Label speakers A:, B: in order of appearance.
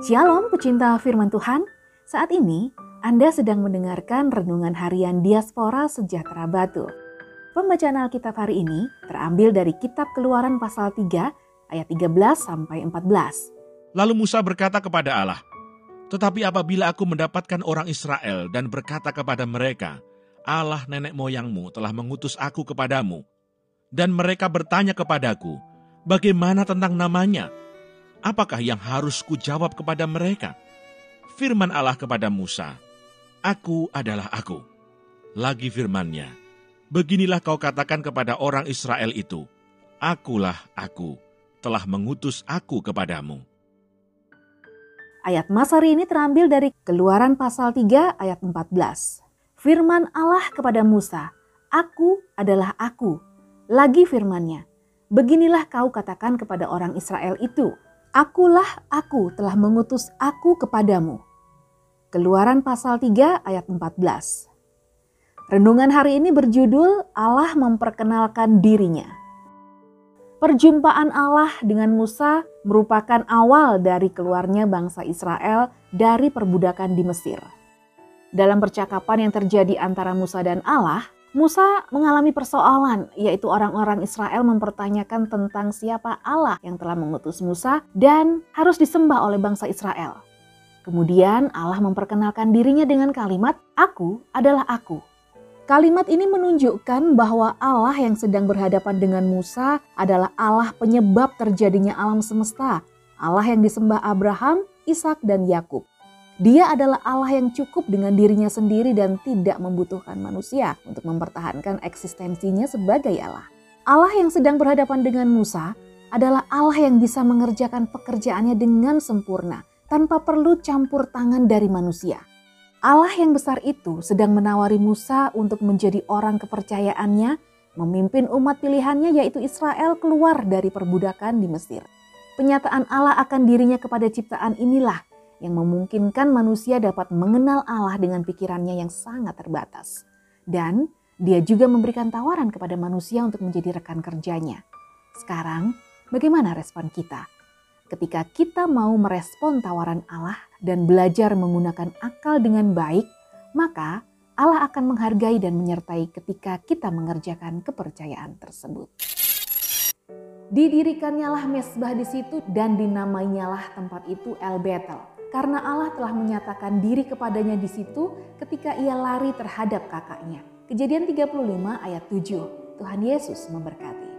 A: Shalom pecinta firman Tuhan. Saat ini Anda sedang mendengarkan renungan harian Diaspora Sejahtera Batu. Pembacaan Alkitab hari ini terambil dari kitab Keluaran pasal 3 ayat 13 sampai 14.
B: Lalu Musa berkata kepada Allah, "Tetapi apabila aku mendapatkan orang Israel dan berkata kepada mereka, Allah nenek moyangmu telah mengutus aku kepadamu, dan mereka bertanya kepadaku, bagaimana tentang namanya?" Apakah yang harus kujawab kepada mereka? Firman Allah kepada Musa, Aku adalah aku. Lagi firmannya, Beginilah kau katakan kepada orang Israel itu, Akulah aku, telah mengutus aku kepadamu.
A: Ayat Masari ini terambil dari Keluaran pasal 3 ayat 14. Firman Allah kepada Musa, Aku adalah aku. Lagi firmannya, Beginilah kau katakan kepada orang Israel itu, Akulah aku telah mengutus aku kepadamu. Keluaran pasal 3 ayat 14. Renungan hari ini berjudul Allah memperkenalkan dirinya. Perjumpaan Allah dengan Musa merupakan awal dari keluarnya bangsa Israel dari perbudakan di Mesir. Dalam percakapan yang terjadi antara Musa dan Allah, Musa mengalami persoalan, yaitu orang-orang Israel mempertanyakan tentang siapa Allah yang telah mengutus Musa dan harus disembah oleh bangsa Israel. Kemudian Allah memperkenalkan dirinya dengan kalimat, "Aku adalah Aku". Kalimat ini menunjukkan bahwa Allah yang sedang berhadapan dengan Musa adalah Allah penyebab terjadinya alam semesta, Allah yang disembah Abraham, Ishak, dan Yakub. Dia adalah Allah yang cukup dengan dirinya sendiri dan tidak membutuhkan manusia untuk mempertahankan eksistensinya sebagai Allah. Allah yang sedang berhadapan dengan Musa adalah Allah yang bisa mengerjakan pekerjaannya dengan sempurna tanpa perlu campur tangan dari manusia. Allah yang besar itu sedang menawari Musa untuk menjadi orang kepercayaannya, memimpin umat pilihannya yaitu Israel keluar dari perbudakan di Mesir. Penyataan Allah akan dirinya kepada ciptaan inilah yang memungkinkan manusia dapat mengenal Allah dengan pikirannya yang sangat terbatas. Dan dia juga memberikan tawaran kepada manusia untuk menjadi rekan kerjanya. Sekarang, bagaimana respon kita? Ketika kita mau merespon tawaran Allah dan belajar menggunakan akal dengan baik, maka Allah akan menghargai dan menyertai ketika kita mengerjakan kepercayaan tersebut. Didirikannya lah mesbah di situ dan dinamainyalah tempat itu El Betel karena Allah telah menyatakan diri kepadanya di situ ketika ia lari terhadap kakaknya. Kejadian 35 ayat 7. Tuhan Yesus memberkati.